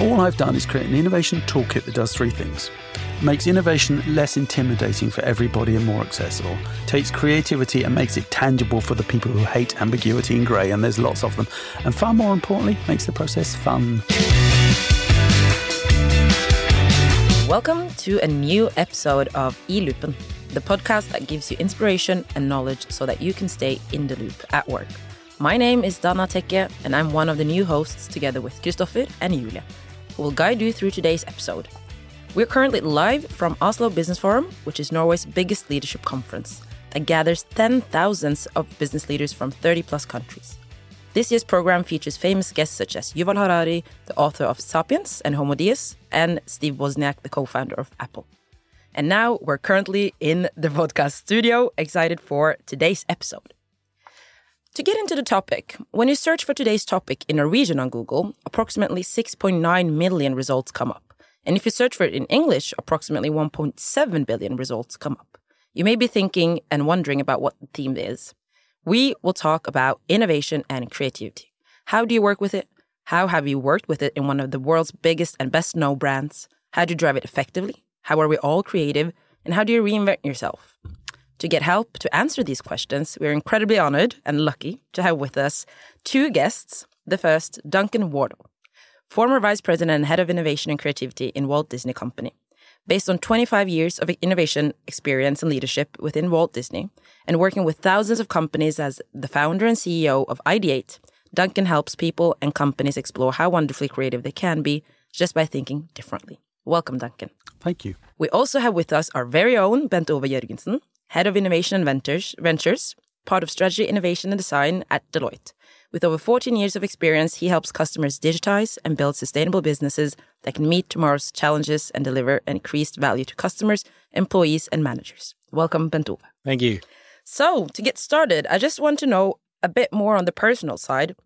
All I've done is create an innovation toolkit that does three things makes innovation less intimidating for everybody and more accessible, takes creativity and makes it tangible for the people who hate ambiguity and grey, and there's lots of them, and far more importantly, makes the process fun. Welcome to a new episode of eLoopen, the podcast that gives you inspiration and knowledge so that you can stay in the loop at work. My name is Dana Tekke, and I'm one of the new hosts together with Kristoffer and Julia, will guide you through today's episode. We're currently live from Oslo Business Forum, which is Norway's biggest leadership conference that gathers ten thousands of business leaders from 30 plus countries. This year's program features famous guests such as Yuval Harari, the author of Sapiens and Homo Deus, and Steve Wozniak, the co founder of Apple. And now we're currently in the podcast studio, excited for today's episode. To get into the topic, when you search for today's topic in Norwegian on Google, approximately 6.9 million results come up. And if you search for it in English, approximately 1.7 billion results come up. You may be thinking and wondering about what the theme is. We will talk about innovation and creativity. How do you work with it? How have you worked with it in one of the world's biggest and best known brands? How do you drive it effectively? How are we all creative? And how do you reinvent yourself? To get help to answer these questions, we're incredibly honored and lucky to have with us two guests. The first, Duncan Wardle, former vice president and head of innovation and creativity in Walt Disney Company. Based on 25 years of innovation experience and leadership within Walt Disney, and working with thousands of companies as the founder and CEO of Ideate, Duncan helps people and companies explore how wonderfully creative they can be just by thinking differently. Welcome, Duncan. Thank you. We also have with us our very own Bent Ove Jørgensen, Head of Innovation and Ventures, Ventures, part of Strategy, Innovation and Design at Deloitte. With over 14 years of experience, he helps customers digitize and build sustainable businesses that can meet tomorrow's challenges and deliver increased value to customers, employees, and managers. Welcome, Bent Ove. Thank you. So, to get started, I just want to know a bit more on the personal side.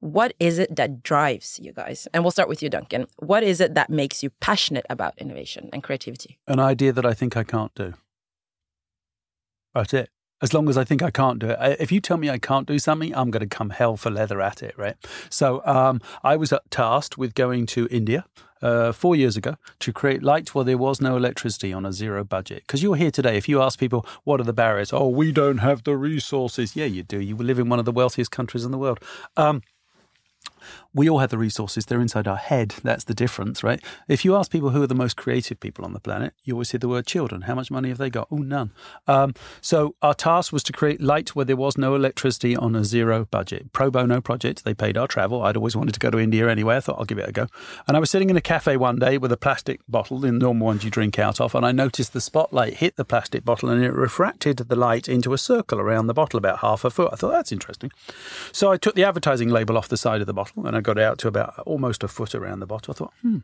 What is it that drives you guys? And we'll start with you, Duncan. What is it that makes you passionate about innovation and creativity? An idea that I think I can't do. That's it. As long as I think I can't do it. If you tell me I can't do something, I'm going to come hell for leather at it, right? So um, I was tasked with going to India uh, four years ago to create light where there was no electricity on a zero budget. Because you're here today. If you ask people, what are the barriers? Oh, we don't have the resources. Yeah, you do. You live in one of the wealthiest countries in the world. Um, we all have the resources. They're inside our head. That's the difference, right? If you ask people who are the most creative people on the planet, you always hear the word children. How much money have they got? Oh, none. Um, so our task was to create light where there was no electricity on a zero budget. Pro bono project. They paid our travel. I'd always wanted to go to India anyway. I thought I'll give it a go. And I was sitting in a cafe one day with a plastic bottle, the normal ones you drink out of, and I noticed the spotlight hit the plastic bottle and it refracted the light into a circle around the bottle about half a foot. I thought that's interesting. So I took the advertising label off the side of the bottle and I got out to about almost a foot around the bottle. I thought, hmm.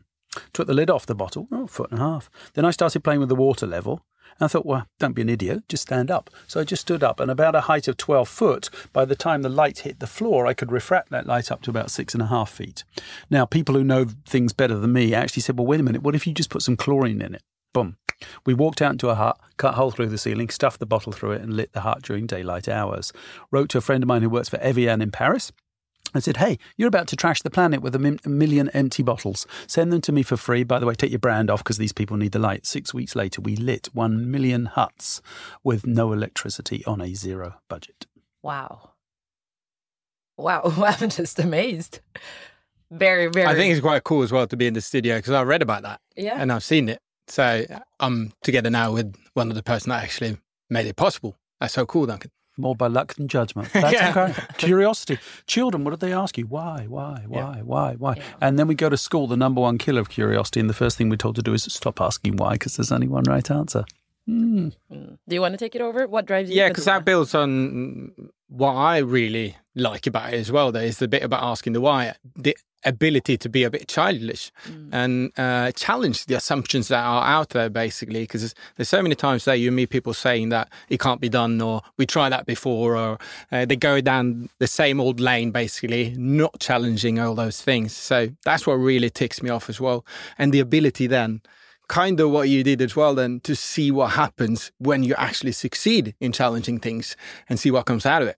Took the lid off the bottle, oh, foot and a half. Then I started playing with the water level. And I thought, well, don't be an idiot, just stand up. So I just stood up, and about a height of 12 foot, by the time the light hit the floor, I could refract that light up to about six and a half feet. Now, people who know things better than me actually said, well, wait a minute, what if you just put some chlorine in it? Boom. We walked out into a hut, cut a hole through the ceiling, stuffed the bottle through it, and lit the hut during daylight hours. Wrote to a friend of mine who works for Evian in Paris I said, Hey, you're about to trash the planet with a, million empty bottles. Send them to me for free. By the way, take your brand off because these people need the light. Six weeks later, we lit one million huts with no electricity on a zero budget. Wow. Wow. I'm just amazed. Very, very. I think it's quite cool as well to be in the studio because I read about that. Yeah. And I've seen it. So I'm together now with one of the person that actually made it possible. That's so cool, Duncan more by luck than judgment. That's yeah. okay. Curiosity. Children, what did they ask you? Why, why, why, yeah. why, why? Yeah. And then we go to school, the number one killer of curiosity, and the first thing we're told to do is stop asking why, because there's only one right answer. Mm. Do you want to take it over? What drives you? Yeah, because that builds on what I really like about it as well. There is the bit about asking the why. The ability to be a bit childish mm. and uh, challenge the assumptions that are out there, basically. Because there's, there's, so many times there you meet people saying that it can't be done, or we tried that before, or uh, they go down the same old lane, basically, not challenging all those things. So that's what really ticks me off as well. And the ability then kind of what you did as well then to see what happens when you actually succeed in challenging things and see what comes out of it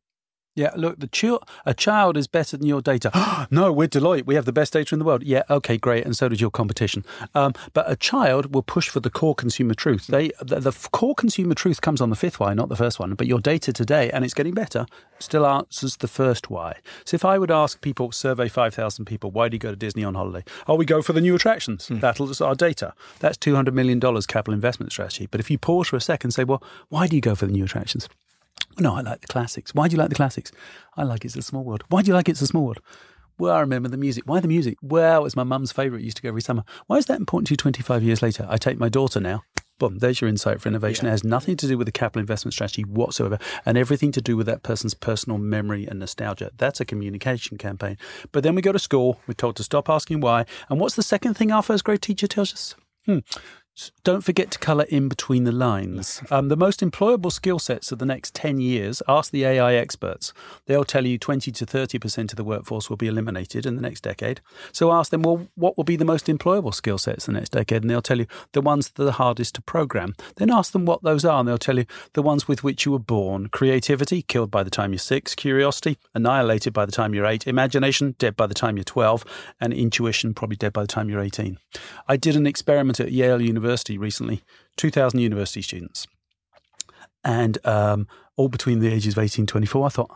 Yeah, look, the chil- a child is better than your data. no, we're Deloitte. We have the best data in the world. Yeah, okay, great, and so does your competition. Um, but a child will push for the core consumer truth. They the, the core consumer truth comes on the fifth why, not the first one. But your data today, and it's getting better, still answers the first why. So if I would ask people, survey five thousand people, why do you go to Disney on holiday? Oh, we go for the new attractions. Mm. That's our data. That's two hundred million dollars capital investment strategy. But if you pause for a second, and say, well, why do you go for the new attractions? No, I like the classics. Why do you like the classics? I like It's a Small World. Why do you like It's a Small World? Well, I remember the music. Why the music? Well, it was my mum's favourite. Used to go every summer. Why is that important to you 25 years later? I take my daughter now. Boom, there's your insight for innovation. Yeah. It has nothing to do with the capital investment strategy whatsoever and everything to do with that person's personal memory and nostalgia. That's a communication campaign. But then we go to school, we're told to stop asking why. And what's the second thing our first grade teacher tells us? Hmm. Don't forget to colour in between the lines. Um, the most employable skill sets of the next 10 years, ask the AI experts. They'll tell you 20 to 30% of the workforce will be eliminated in the next decade. So ask them, well, what will be the most employable skill sets the next decade? And they'll tell you the ones that are the hardest to program. Then ask them what those are, and they'll tell you the ones with which you were born. Creativity, killed by the time you're six. Curiosity, annihilated by the time you're eight. Imagination, dead by the time you're 12. And intuition, probably dead by the time you're 18. I did an experiment at Yale University University recently, 2,000 university students, and um, all between the ages of 18 and 24. I thought,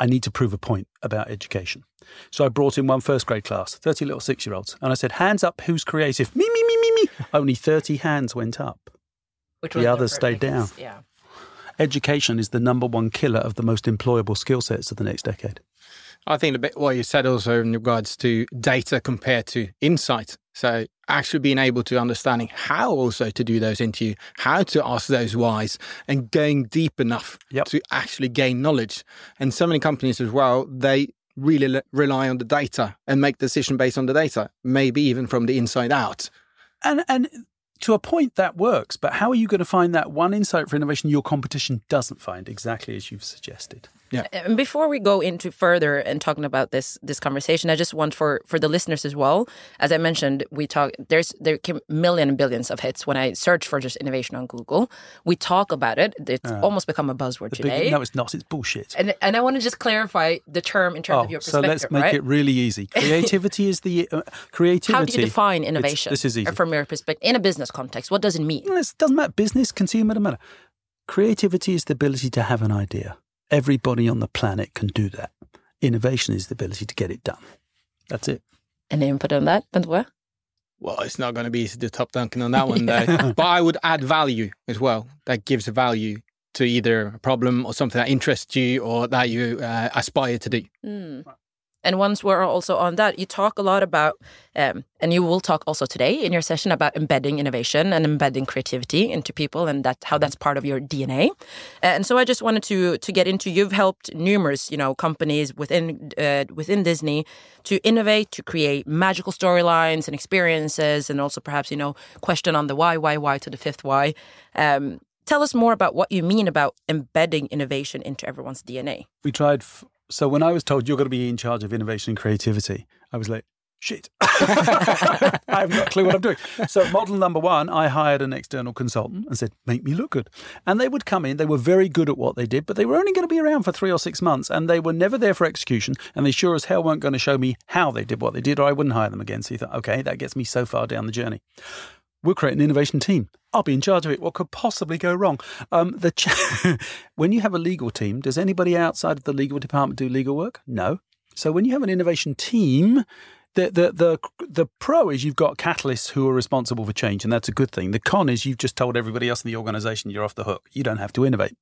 I need to prove a point about education. So I brought in one first grade class, 30 little six year olds, and I said, Hands up, who's creative? Me, me, me, me, me. Only 30 hands went up. Which the others stayed down. Yeah. Education is the number one killer of the most employable skill sets of the next decade. I think a bit what you said also in regards to data compared to insight. So actually being able to understanding how also to do those interview, how to ask those whys, and going deep enough yep. to actually gain knowledge. And so many companies as well, they really rely on the data and make decision based on the data, maybe even from the inside out. And and to a point that works, but how are you going to find that one insight for innovation your competition doesn't find exactly as you've suggested? Yeah. And before we go into further and talking about this this conversation, I just want for for the listeners as well. As I mentioned, we talk. There's there came million and billions of hits when I search for just innovation on Google. We talk about it. It's uh, almost become a buzzword today. Big, no, it's not. It's bullshit. And and I want to just clarify the term in terms oh, of your perspective. So let's make right? it really easy. Creativity is the uh, creativity. How do you define innovation? This is easy from your perspective in a business context. What does it mean? It doesn't matter. Business, consumer, doesn't matter. Creativity is the ability to have an idea. Everybody on the planet can do that. Innovation is the ability to get it done. That's it. Any input on that, Bent Ove? Well, it's not going to be easy to top Duncan on that one, though. but I would add value as well. That gives value to either a problem or something that interests you or that you uh, aspire to do. Mm. And once we're also on that, you talk a lot about, um, and you will talk also today in your session about embedding innovation and embedding creativity into people, and that how that's part of your DNA. And so I just wanted to to get into. You've helped numerous, you know, companies within uh, within Disney to innovate, to create magical storylines and experiences, and also perhaps you know question on the why, why, why to the fifth why. Um, tell us more about what you mean about embedding innovation into everyone's DNA. We tried so when I was told you're going to be in charge of innovation and creativity, I was like, shit. I have no clue what I'm doing. So, model number one, I hired an external consultant and said, make me look good. And they would come in, they were very good at what they did, but they were only going to be around for three or six months and they were never there for execution. And they sure as hell weren't going to show me how they did what they did, or I wouldn't hire them again. So you thought, okay, that gets me so far down the journey. We'll create an innovation team. I'll be in charge of it. What could possibly go wrong? Um, the ch- when you have a legal team, does anybody outside of the legal department do legal work? No. So when you have an innovation team, the, the the the pro is you've got catalysts who are responsible for change, and that's a good thing. The con is you've just told everybody else in the organization you're off the hook. You don't have to innovate.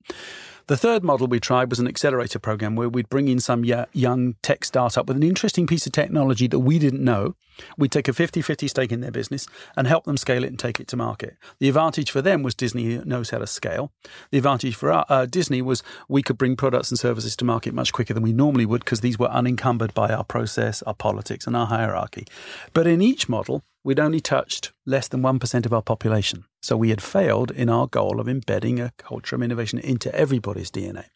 The third model we tried was an accelerator program where we'd bring in some young tech startup with an interesting piece of technology that we didn't know. We'd take a 50 50 stake in their business and help them scale it and take it to market. The advantage for them was Disney knows how to scale. The advantage for uh, uh Disney was we could bring products and services to market much quicker than we normally would because these were unencumbered by our process, our politics, and our hierarchy. But in each model, we'd only touched less than 1% of our population. So we had failed in our goal of embedding a culture of innovation into everybody's DNA.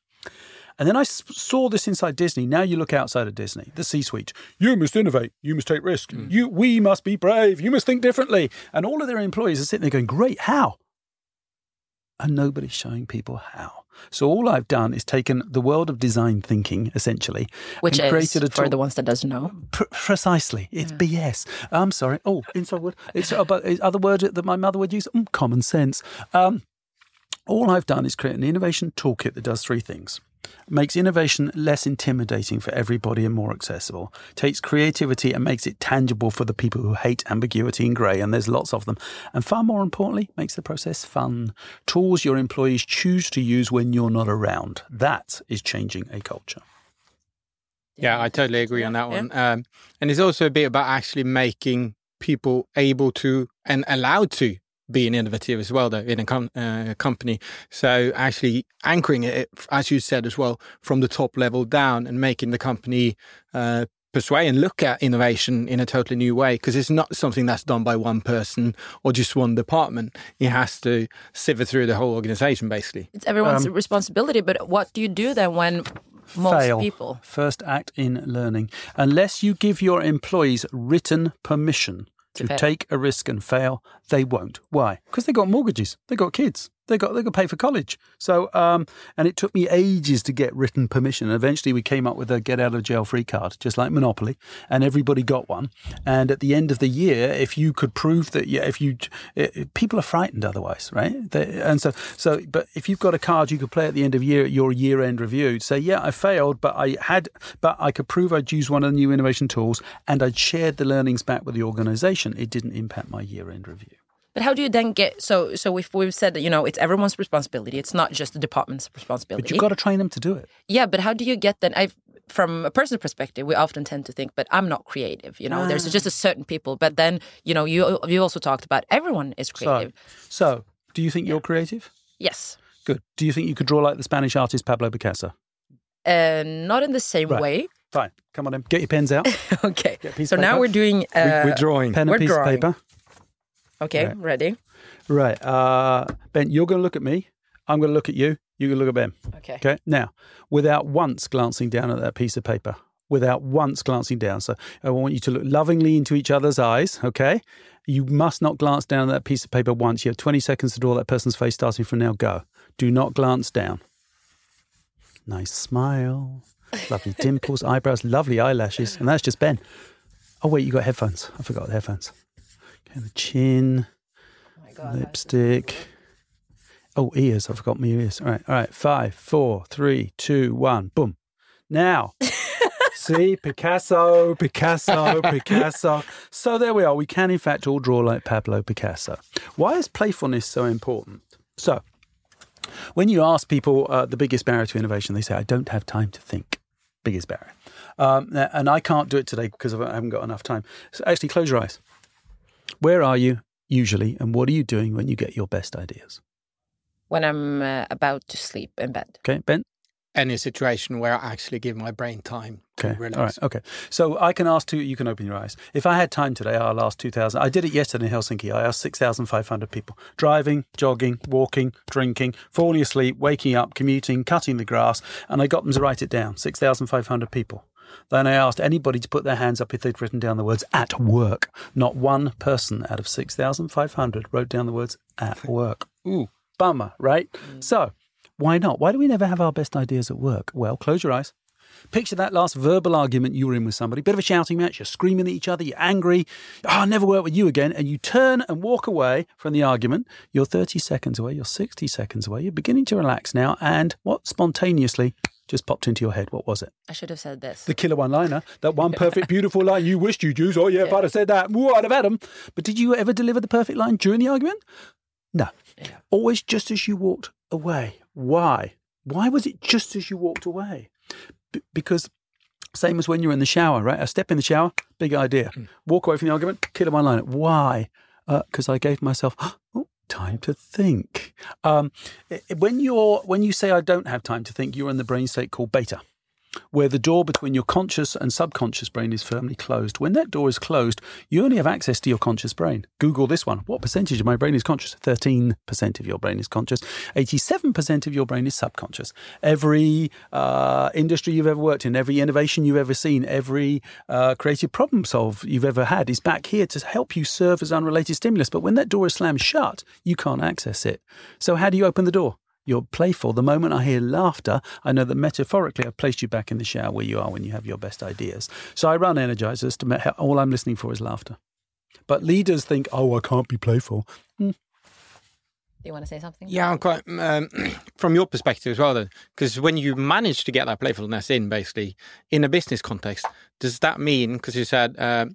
And then I saw this inside Disney. Now you look outside of Disney, the C-suite. You must innovate. You must take risk. Mm. You, we must be brave. You must think differently. And all of their employees are sitting there going, "Great, how?" And nobody's showing people how. So all I've done is taken the world of design thinking, essentially, Which and is, created a for tool- the ones that doesn't know. Pr- precisely. It's BS. I'm sorry. Oh, inside word. It's is other word that my mother would use. Mm, common sense. Um, all I've done is create an innovation toolkit that does three things. Makes innovation less intimidating for everybody and more accessible. Takes creativity and makes it tangible for the people who hate ambiguity and grey, and there's lots of them. And far more importantly, makes the process fun. Tools your employees choose to use when you're not around. That is changing a culture. Yeah, I totally agree on that Yeah. one. Um, and it's also a bit about actually making people able to and allowed to be an innovative as well, though, in a com- uh, company. So actually anchoring it, as you said as well, from the top level down and making the company uh, persuade and look at innovation in a totally new way because it's not something that's done by one person or just one department. It has to sieve through the whole organization, basically. It's everyone's responsibility, but what do you do then when most Fail. people? First act in learning. Unless you give your employees written permission to take a risk and fail, they won't. Why? Because they got mortgages, they got kids, they got they got pay for college. So, um, and it took me ages to get written permission. And eventually, we came up with a get out of jail free card, just like Monopoly, and everybody got one. And at the end of the year, if you could prove that, yeah, if you it, people are frightened otherwise, right? They, and so, so, but if you've got a card you could play at the end of year at your year end review, say, yeah, I failed, but I had, but I could prove I'd used one of the new innovation tools and I'd shared the learnings back with the organisation. It didn't impact my year end review. But how do you then get so? So if we've said that you know it's everyone's responsibility, it's not just the department's responsibility. But you've got to train them to do it. Yeah, but how do you get then? I, from a personal perspective, we often tend to think, but I'm not creative. You know, Ah. there's just a certain people. But then, you know, you you also talked about everyone is creative. so do you think you're creative? yes, Good. Do you think you could draw like the Spanish artist Pablo Picasso? uh, not in the same Right. way. Fine. Come on then. Get your pens out. okay. Get a piece So now we're doing. Uh, we, we're drawing. Pen We're piece drawing. of paper. Okay, Right. ready? Right. Uh, ben, you're going to look at me. I'm going to look at you. You're going to look at Ben. Okay. Okay. Now, without once glancing down at that piece of paper, without once glancing down. So I want you to look lovingly into each other's eyes. Okay. You must not glance down at that piece of paper once. You have 20 seconds to draw that person's face starting from now. Go. Do not glance down. Nice smile. Lovely dimples, eyebrows, lovely eyelashes. And that's just Ben. Oh, wait, you got headphones. I forgot the headphones. Okay, the chin, Oh my God. lipstick. Oh, ears. I forgot my ears. All right. All right. Five, four, three, two, one. Boom. Now, see, Picasso, Picasso, Picasso. So there we are. We can, in fact, all draw like Pablo Picasso. Why is playfulness so important? So, when you ask people uh, the biggest barrier to innovation, they say, I don't have time to think. Biggest barrier. Um, and I can't do it today because I haven't got enough time. So actually, close your eyes. Where are you usually, and what are you doing when you get your best ideas? When I'm uh, about to sleep in bed. Okay, Ben? Any situation where I actually give my brain time to Okay. relax. All right. Okay. So I can ask two. You can open your eyes. If I had time today, I'll ask two thousand. I did it yesterday in Helsinki. I asked six thousand five hundred people: driving, jogging, walking, drinking, falling asleep, waking up, commuting, cutting the grass, and I got them to write it down. Six thousand five hundred people. Then I asked anybody to put their hands up if they'd written down the words "at work." Not one person out of six thousand five hundred wrote down the words "at work." Ooh, bummer, right? Mm. So. Why not? Why do we never have our best ideas at work? Well, close your eyes. Picture that last verbal argument you were in with somebody, bit of a shouting match, you're screaming at each other, you're angry, oh, I'll never work with you again, and you turn and walk away from the argument. You're 30 seconds away, you're 60 seconds away, you're beginning to relax now, and what spontaneously just popped into your head? What was it? I should have said this. The killer one liner, that one perfect, beautiful line you wished you'd use. Oh, yeah, if I'd have said that, woo, I'd have had 'em. But did you ever deliver the perfect line during the argument? No. Always just as you walked away. Why? Why was it just as you walked away? B- because same as when you're in the shower, right? I step in the shower, big idea. Mm. Walk away from the argument, killer one liner. Why? Uh, because I gave myself time to think. Um, when you're when you say I don't have time to think, you're in the brain state called beta where the door between your conscious and subconscious brain is firmly closed. When that door is closed, you only have access to your conscious brain. Google this one. What percentage of my brain is conscious? 13% of your brain is conscious. 87% of your brain is subconscious. Every uh, industry you've ever worked in, every innovation you've ever seen, every uh, creative problem solve you've ever had is back here to help you serve as unrelated stimulus. But when that door is slammed shut, you can't access it. So how do you open the door? You're playful. The moment I hear laughter, I know that metaphorically I've placed you back in the shower where you are when you have your best ideas. So I run Energizers to me- all I'm listening for is laughter. But leaders think, oh, I can't be playful. Hmm. Do you want to say something? Yeah, I'm quite um, from your perspective as well, then, because when you manage to get that playfulness in, basically in a business context, does that mean? Because you said uh,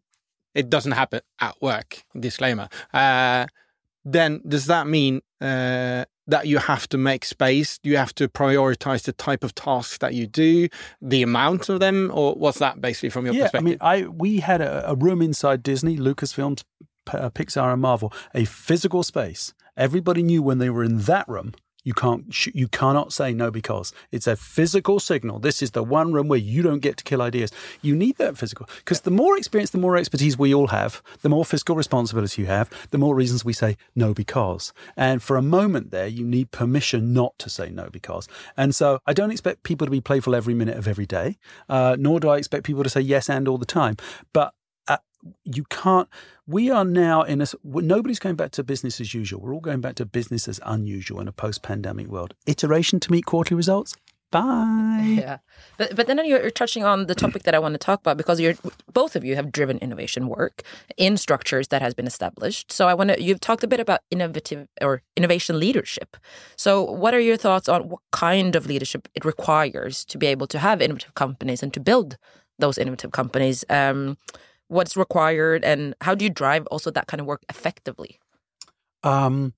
it doesn't happen at work. Disclaimer. Uh, then does that mean uh, that you have to make space? You have to prioritize the type of tasks that you do, the amount of them, or what's that basically from your yeah, perspective? I mean, I we had a, a room inside Disney, Lucasfilms, P- uh, Pixar, and Marvel, a physical space. Everybody knew when they were in that room. You can't, you cannot say no because it's a physical signal. This is the one room where you don't get to kill ideas. You need that physical because the more experience, the more expertise we all have, the more fiscal responsibility you have, the more reasons we say no because. And for a moment there, you need permission not to say no because. And so I don't expect people to be playful every minute of every day, uh, nor do I expect people to say yes and all the time. But you can't. We are now in a. Nobody's going back to business as usual. We're all going back to business as unusual in a post-pandemic world. Iteration to meet quarterly results. Bye. Yeah, but but then you're, you're touching on the topic that I want to talk about because you're both of you have driven innovation work in structures that has been established. So I want to. You've talked a bit about innovative or innovation leadership. So what are your thoughts on what kind of leadership it requires to be able to have innovative companies and to build those innovative companies? Um, what's required, and how do you drive also that kind of work effectively? Um,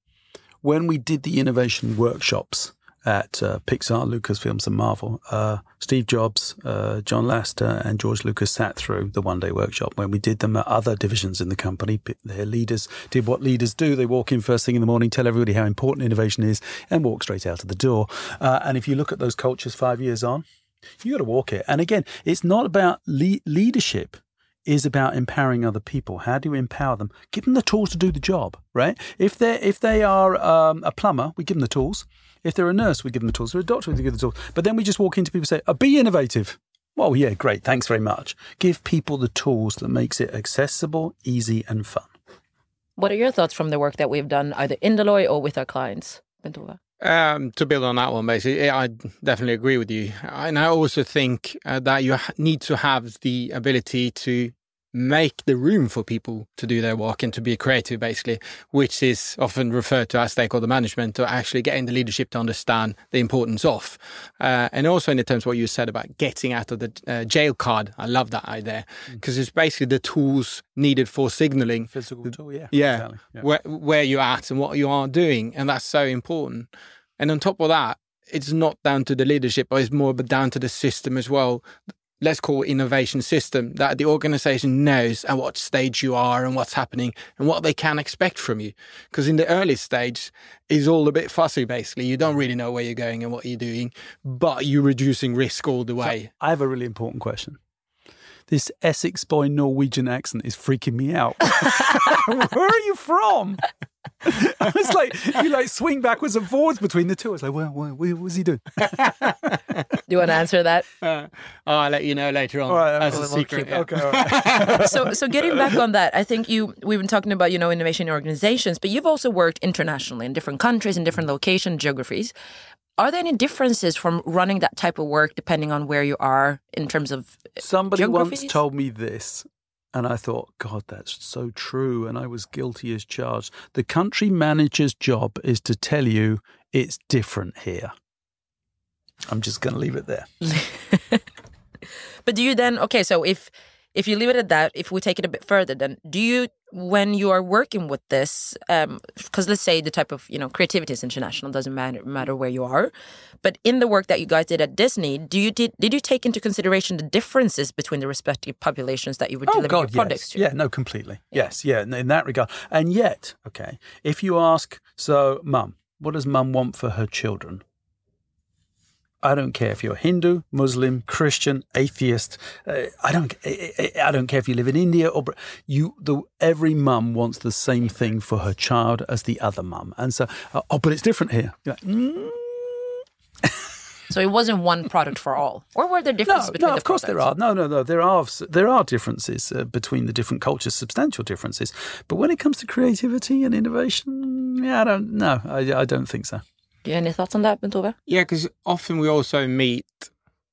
when we did the innovation workshops at uh, Pixar, Lucasfilms, and Marvel, uh, Steve Jobs, uh, John Lasseter, and George Lucas sat through the one day workshop. When we did them at other divisions in the company, their leaders did what leaders do. They walk in first thing in the morning, tell everybody how important innovation is, and walk straight out of the door. Uh, and if you look at those cultures five years on, you got to walk it. And again, it's not about le- leadership is about empowering other people. How do you empower them? Give them the tools to do the job, right? If they if they are um, a plumber, we give them the tools. If they're a nurse, we give them the tools. If they're a doctor, we give them the tools. But then we just walk into people and say, oh, "Be innovative." Well, yeah, great. Thanks very much. Give people the tools that makes it accessible, easy, and fun. What are your thoughts from the work that we've done either in Deloitte or with our clients, Bent Ove? Um, to build on that one, basically, I definitely agree with you. And I also think uh, that you need to have the ability to make the room for people to do their work and to be creative, basically, which is often referred to as stakeholder management, or actually getting the leadership to understand the importance of. Uh, and also in the terms of what you said about getting out of the uh, jail card, I love that idea because it's basically the tools needed for signaling Physical tool, yeah. yeah, exactly. yeah. Where, where you're at and what you are doing. And that's so important. And on top of that, it's not down to the leadership, but it's more down to the system as well. Let's call it innovation system that the organization knows at what stage you are and what's happening and what they can expect from you. Because in the early stage, it's all a bit fussy, basically. You don't really know where you're going and what you're doing, but you're reducing risk all the way. I have a really important question. This Essex boy Norwegian accent is freaking me out. Where are you from? I was like, you like swing backwards and forwards between the two. I was like, well, what, what was he doing? Do you want to answer that? Uh, I'll let you know later on All right, as well, a secret. yeah. Okay, all right. so so getting back on that, I think you we've been talking about you know innovation organizations, but you've also worked internationally in different countries in different location geographies. Are there any differences from running that type of work depending on where you are in terms of uh, Somebody once told me this, and I thought, God, that's so true. And I was guilty as charged. The country manager's job is to tell you it's different here. I'm just going to leave it there. But do you then okay? So if if you leave it at that, if we take it a bit further, then do you when you are working with this? Um, because let's say the type of you know creativity is international, doesn't matter matter where you are. But in the work that you guys did at Disney, do you did did you take into consideration the differences between the respective populations that you would oh, deliver your products yes. to? Yeah, no, completely. Yes, yeah, in in that regard. And yet, okay, if you ask, so, mum, what does mum want for her children? I don't care if you're Hindu, Muslim, Christian, atheist. Uh, I don't. I, I don't care if you live in India or you. The every mum wants the same thing for her child as the other mum, and so uh, oh, but it's different here. Like, mm, So it wasn't one product for all, or were there no, differences between no, the of course there are. No, no, no. There are there are differences uh, between the different cultures, substantial differences. But when it comes to creativity and innovation, yeah, I don't. No, I, I don't think so. Do you have any thoughts on that, Bent Ove? Yeah, because often we also meet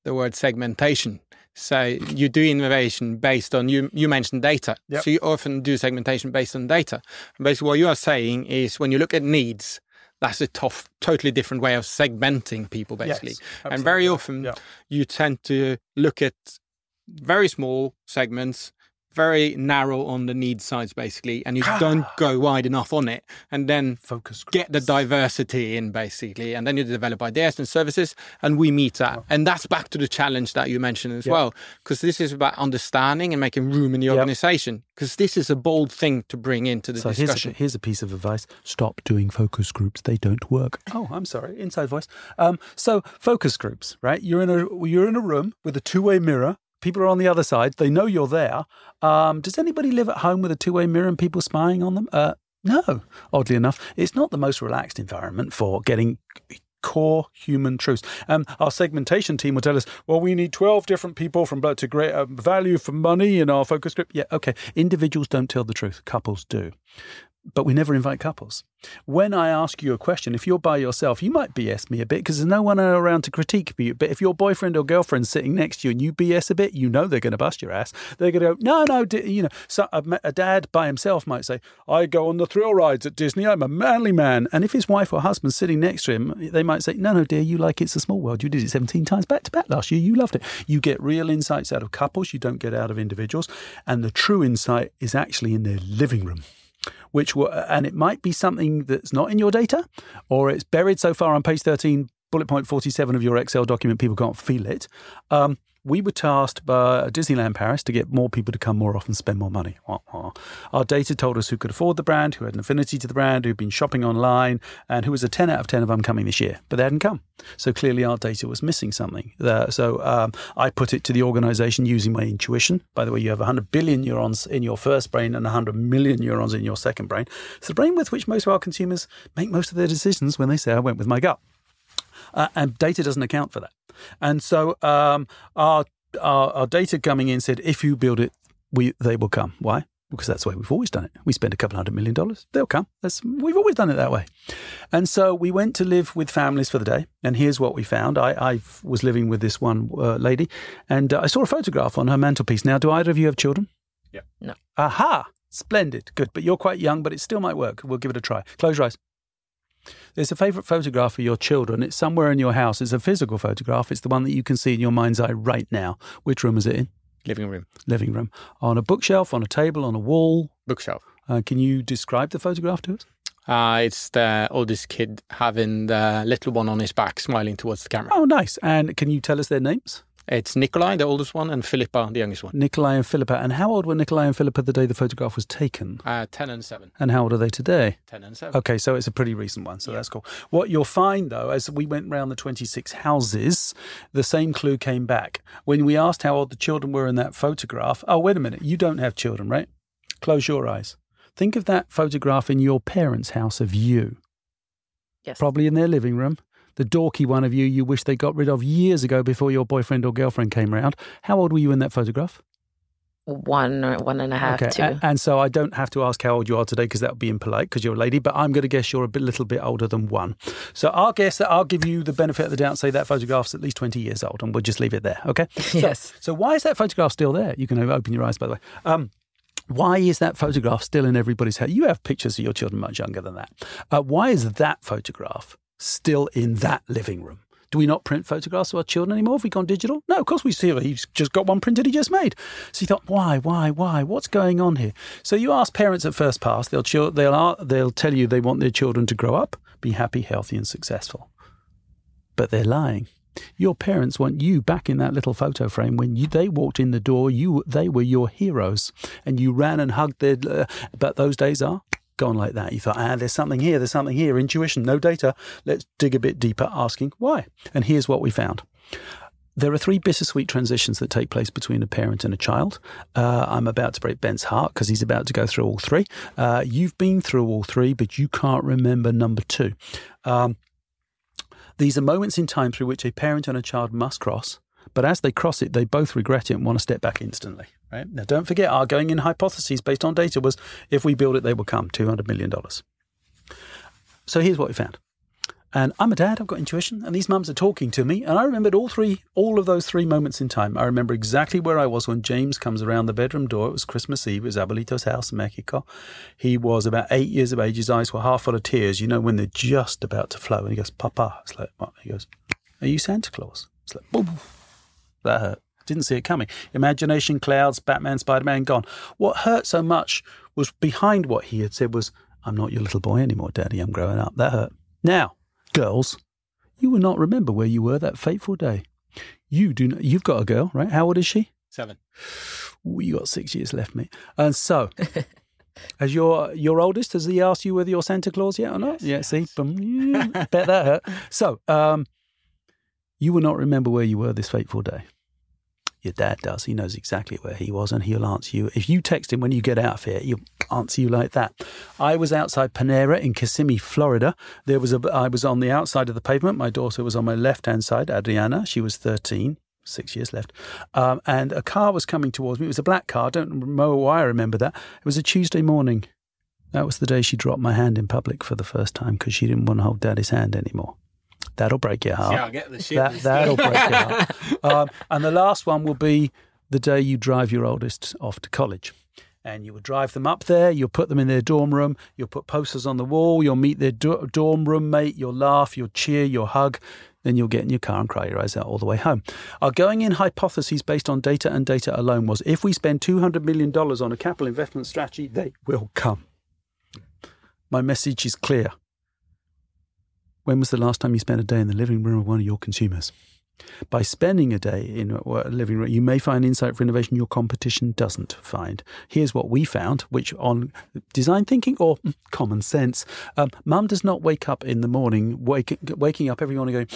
the word segmentation. So you do innovation based on you. You mentioned data, Yep. so you often do segmentation based on data. And basically, what you are saying is when you look at needs, that's a tough, totally different way of segmenting people, basically. Yes, and very often, Yeah. you tend to look at very small segments, very narrow on the need sides, basically, and you don't go wide enough on it, and then Focus get the diversity in basically and then you develop ideas and services and we meet that and that's back to the challenge that you mentioned as Yeah. well because this is about understanding and making room in the Yep. organization because this is a bold thing to bring into the So here's a, here's a piece of advice: stop doing focus groups; they don't work. Oh, I'm sorry, inside voice. Um, so focus groups, right? You're in a you're in a room with a two way mirror. People are on the other side. They know you're there. Um, does anybody live at home with a two way mirror and people spying on them? Uh, no. Oddly enough, it's not the most relaxed environment for getting core human truths. Um, our segmentation team will tell us, well, we need 12 different people from blood to create a value for money in our focus group. Yeah, okay. Individuals don't tell the truth, couples do. But we never invite couples. When I ask you a question, if you're by yourself, you might BS me a bit because there's no one around to critique you. But if your boyfriend or girlfriend's sitting next to you and you BS a bit, you know they're going to bust your ass. They're going to go, no, no, you know. So a, a dad by himself might say, I go on the thrill rides at Disney. I'm a manly man. And if his wife or husband's sitting next to him, they might say, no, no, dear, you like It's a Small World. You did it 17 times back to back last year. You loved it. You get real insights out of couples. You don't get out of individuals. And the true insight is actually in their living room which were, and it might be something that's not in your data or it's buried so far on page 13 bullet point 47 of your excel document people can't feel it. Um, we were tasked by Disneyland Paris to get more people to come more often, spend more money. Our data told us who could afford the brand, who had an affinity to the brand, who'd been shopping online, and who was a 10 out of 10 of them coming this year. But they hadn't come. So clearly our data was missing something. So um, I put it to the organization using my intuition. By the way, you have 100 billion neurons in your first brain and 100 million neurons in your second brain. It's the brain with which most of our consumers make most of their decisions when they say, I went with my gut uh, and data doesn't account for that. And so um, our, our our data coming in said, if you build it, we they will come. Why? Because that's the way we've always done it. We spend a couple hundred million dollars, they'll come. That's we've always done it that way. And so we went to live with families for the day. And here's what we found. I, I was living with this one uh, lady, and uh, I saw a photograph on her mantelpiece. Now, do either of you have children? Yeah. No. Aha! Splendid. Good. But you're quite young, but it still might work. We'll give it a try. Close your eyes. There's a favourite photograph of your children. It's somewhere in your house. It's a physical photograph. It's the one that you can see in your mind's eye right now. Which room is it in? living room Living room. On a bookshelf, on a table, on a wall. bookshelf Uh, can you describe the photograph to us? uh, it's the oldest kid having the little one on his back smiling towards the camera Oh, nice. And can you tell us their names? It's nikolai the oldest one and philippa the youngest one Nikolai and Philippa. And how old were Nikolai and Philippa the day the photograph was taken? uh, 10 and 7 And how old are they today? 10 and 7 Okay, so it's a pretty recent one, so that's cool. What you'll find though, as we went round the 26 houses, the same clue came back. When we asked how old the children were in that photograph, oh, wait a minute, you don't have children, right? Close your eyes. Think of that photograph in your parents' house of you, Yes. probably in their living room. The dorky one of you you wish they got rid of years ago before your boyfriend or girlfriend came around. How old were you in that photograph? One or one and a half, two. a- And so I don't have to ask how old you are today because that would be impolite because you're a lady, but I'm going to guess you're a bit, little bit older than one. So I'll guess that I'll give you the benefit of the doubt and say that photograph's at least 20 years old and we'll just leave it there. Okay. So- Yes. So, why is that photograph still there? You can open your eyes, by the way. Um, why is that photograph still in everybody's head? You have pictures of your children much younger than that. Uh, why is that photograph still in that living room? Do we not print photographs of our children anymore? Have we gone digital? No, of course we see. He's just got one printed he just made. So you thought, why, why, why? What's going on here? So you ask parents at first pass, they'll, they'll, they'll tell you they want their children to grow up, be happy, healthy, and successful. But they're lying. Your parents want you back in that little photo frame when you, they walked in the door. You, they were your heroes, and you ran and hugged their. Uh, but those days are gone like that. You thought, ah, there's something here. There's something here. Intuition, no data. Let's dig a bit deeper, asking why. And here's what we found. There are three bittersweet transitions that take place between a parent and a child. Uh, I'm about to break Ben's heart because he's about to go through all three. Uh, you've been through all three, but you can't remember number two. Um, these are moments in time through which a parent and a child must cross, but as they cross it, they both regret it and want to step back instantly. Right now, don't forget our going in hypotheses based on data was if we build it, they will come. Two hundred million dollars. So here's what we found. And I'm a dad, I've got intuition, and these mums are talking to me. And I remembered all three, all of those three moments in time. I remember exactly where I was when James comes around the bedroom door. It was Christmas Eve, it was Abuelito's house in Mexico. He was about eight years of age. His eyes were half full of tears, you know, when they're just about to flow. And he goes, Papa. It's like, what? He goes, Are you Santa Claus? It's like, boom. That hurt. Didn't see it coming. Imagination, clouds, Batman, Spider Man, gone. What hurt so much was behind what he had said was, I'm not your little boy anymore, Daddy. I'm growing up. That hurt. Now, girls, you will not remember where you were that fateful day. You do. Not, you've got a girl, right? How old is she? Seven. Ooh, you got six years left, mate. And so, as your your oldest, has he asked you whether you're Santa Claus yet or not? Yeah. See, bet that hurt. So, um, you will not remember where you were this fateful day. Your dad does. He knows exactly where he was, and he'll answer you. If you text him when you get out of here, he'll answer you like that. I was outside Panera in Kissimmee, Florida. There was a. I was on the outside of the pavement. My daughter was on my left hand side. Adriana, she was thirteen. Six years left, um, and a car was coming towards me. It was a black car. I don't know why I remember that. It was a Tuesday morning. That was the day she dropped my hand in public for the first time because she didn't want to hold Daddy's hand anymore. That'll break your heart. Yeah, I'll get the shit. That, that'll break your heart. Um, and the last one will be the day you drive your oldest off to college. And you will drive them up there, you'll put them in their dorm room, you'll put posters on the wall, you'll meet their do- dorm roommate, you'll laugh, you'll cheer, you'll hug, then you'll get in your car and cry your eyes out all the way home. Our going in hypothesis based on data and data alone was if we spend $200 million on a capital investment strategy, they will come. My message is clear. When was the last time you spent a day in the living room of one of your consumers? By spending a day in a living room, you may find insight for innovation your competition doesn't find. Here's what we found, which on design thinking or mm, common sense, um, mum does not wake up in the morning, wake, waking up every morning going,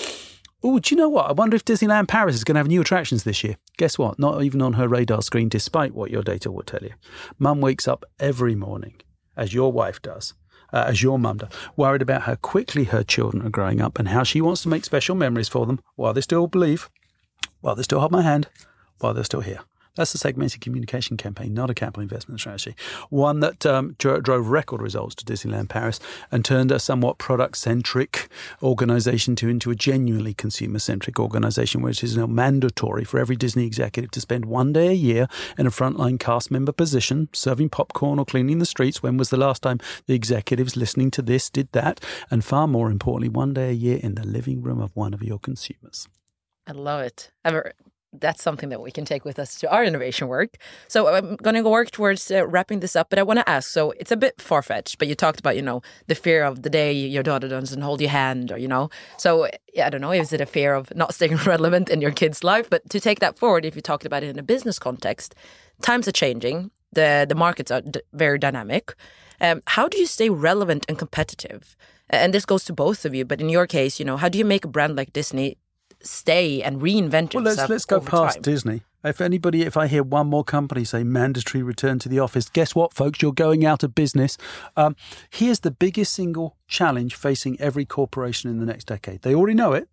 Oh, do you know what? I wonder if Disneyland Paris is going to have new attractions this year. Guess what? Not even on her radar screen, despite what your data will tell you. Mum wakes up every morning, as your wife does, uh, as your mum does, worried about how quickly her children are growing up and how she wants to make special memories for them while they still believe, while they still hold my hand, while they're still here. That's a segmented communication campaign, not a capital investment strategy. One that um, dro- drove record results to Disneyland Paris and turned a somewhat product centric organization to into a genuinely consumer centric organization, which is now mandatory for every Disney executive to spend one day a year in a frontline cast member position, serving popcorn or cleaning the streets. When was the last time the executives listening to this did that? And far more importantly, one day a year in the living room of one of your consumers. I love it. Ever that's something that we can take with us to our innovation work. So I'm going to work towards uh, wrapping this up, but I want to ask. So it's a bit far fetched, but you talked about you know the fear of the day your daughter doesn't hold your hand, or you know. So yeah, I don't know. Is it a fear of not staying relevant in your kid's life? But to take that forward, if you talked about it in a business context, times are changing. the The markets are very dynamic. Um, how do you stay relevant and competitive? And this goes to both of you. But in your case, you know, how do you make a brand like Disney stay and reinvent well, let's, let's go past time. Disney. If anybody, if I hear one more company say mandatory return to the office, guess what, folks? You're going out of business. Um, here's the biggest single challenge facing every corporation in the next decade. They already know it,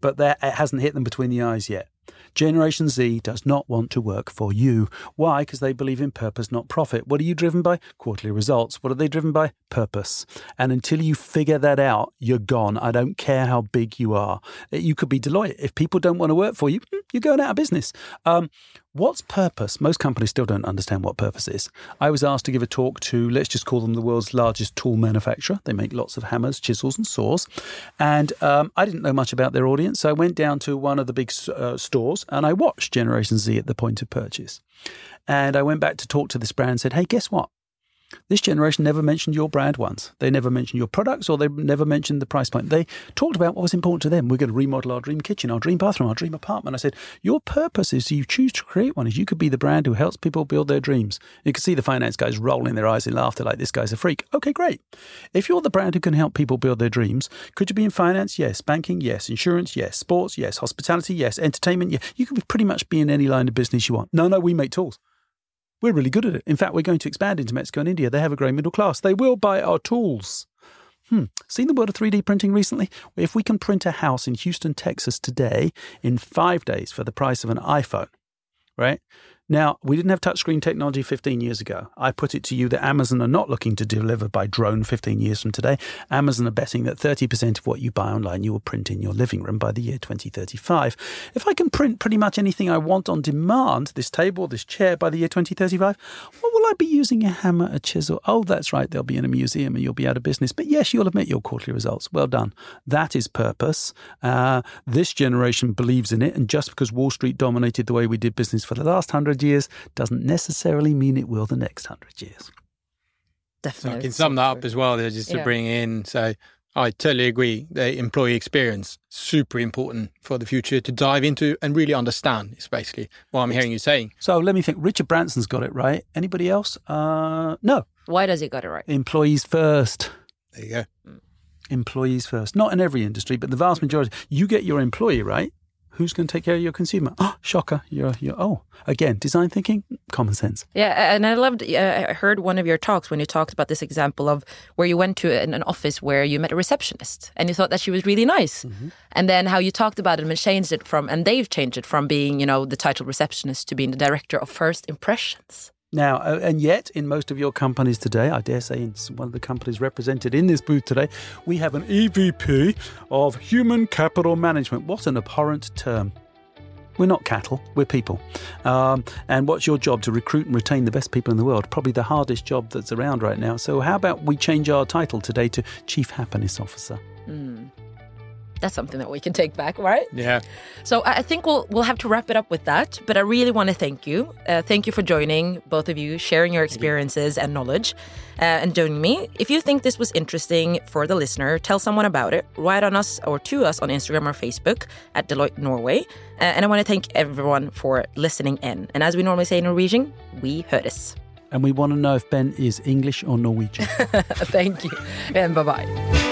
but it hasn't hit them between the eyes yet. Generation Z does not want to work for you. Why? Because they believe in purpose, not profit. What are you driven by? Quarterly results. What are they driven by? Purpose. And until you figure that out, you're gone. I don't care how big you are. You could be Deloitte. If people don't want to work for you, you're going out of business. Um, What's purpose? Most companies still don't understand what purpose is. I was asked to give a talk to, let's just call them the world's largest tool manufacturer. They make lots of hammers, chisels, and saws. And um, I didn't know much about their audience. So I went down to one of the big uh, stores and I watched Generation Z at the point of purchase. And I went back to talk to this brand and said, hey, guess what? This generation never mentioned your brand once. They never mentioned your products or they never mentioned the price point. They talked about what was important to them. We're going to remodel our dream kitchen, our dream bathroom, our dream apartment. I said, Your purpose is you choose to create one, is you could be the brand who helps people build their dreams. You can see the finance guys rolling their eyes in laughter like this guy's a freak. Okay, great. If you're the brand who can help people build their dreams, could you be in finance? Yes. Banking? Yes. Insurance? Yes. Sports? Yes. Hospitality? Yes. Entertainment? Yes. You could be pretty much be in any line of business you want. No, no, we make tools. We're really good at it. In fact, we're going to expand into Mexico and India. They have a growing middle class. They will buy our tools. Hmm. Seen the world of 3D printing recently? If we can print a house in Houston, Texas today in five days for the price of an iPhone, right? Now, we didn't have touchscreen technology 15 years ago. I put it to you that Amazon are not looking to deliver by drone 15 years from today. Amazon are betting that 30% of what you buy online you will print in your living room by the year 2035. If I can print pretty much anything I want on demand, this table, this chair, by the year 2035, what will I be using a hammer, a chisel? Oh, that's right, they'll be in a museum and you'll be out of business. But yes, you'll admit your quarterly results. Well done. That is purpose. Uh, this generation believes in it. And just because Wall Street dominated the way we did business for the last hundred years doesn't necessarily mean it will the next hundred years. Definitely. So I can sum that up as well, there, just to Yeah. bring in. So I totally agree. The employee experience super important for the future to dive into and really understand. Is basically what I'm hearing you saying. So let me think. Richard Branson's got it right. Anybody else? Uh, no. Why does he got it right? Employees first. There you go. Employees first. Not in every industry, but the vast majority. You get your employee right. Who's going to take care of your consumer? Oh, shocker. You're, you're, oh, again, design thinking, common sense. Yeah, and I loved. Uh, I heard one of your talks when you talked about this example of where you went to an, an office where you met a receptionist and you thought that she was really nice, and then how you talked about it and changed it from, and they've changed it from being, you know, the title receptionist to being the director of first impressions. Now, uh, and yet, in most of your companies today, I dare say in one of the companies represented in this booth today, we have an EVP of Human Capital Management. What an abhorrent term. We're not cattle, we're people. Um, and what's your job? To recruit and retain the best people in the world. Probably the hardest job that's around right now. So, how about we change our title today to Chief Happiness Officer? That's something that we can take back, right? Yeah. So I I think we'll we'll have to wrap it up with that. But I really want to thank you. Uh, thank you for joining, both of you, sharing your experiences and knowledge, uh, and joining me. If you think this was interesting for the listener, tell someone about it. Write on us or to us on Instagram or Facebook at Deloitte Norway. Uh, and I want to thank everyone for listening in. And as we normally say in Norwegian, we høres. And we want to know if Ben is English or Norwegian. thank you, and bye bye.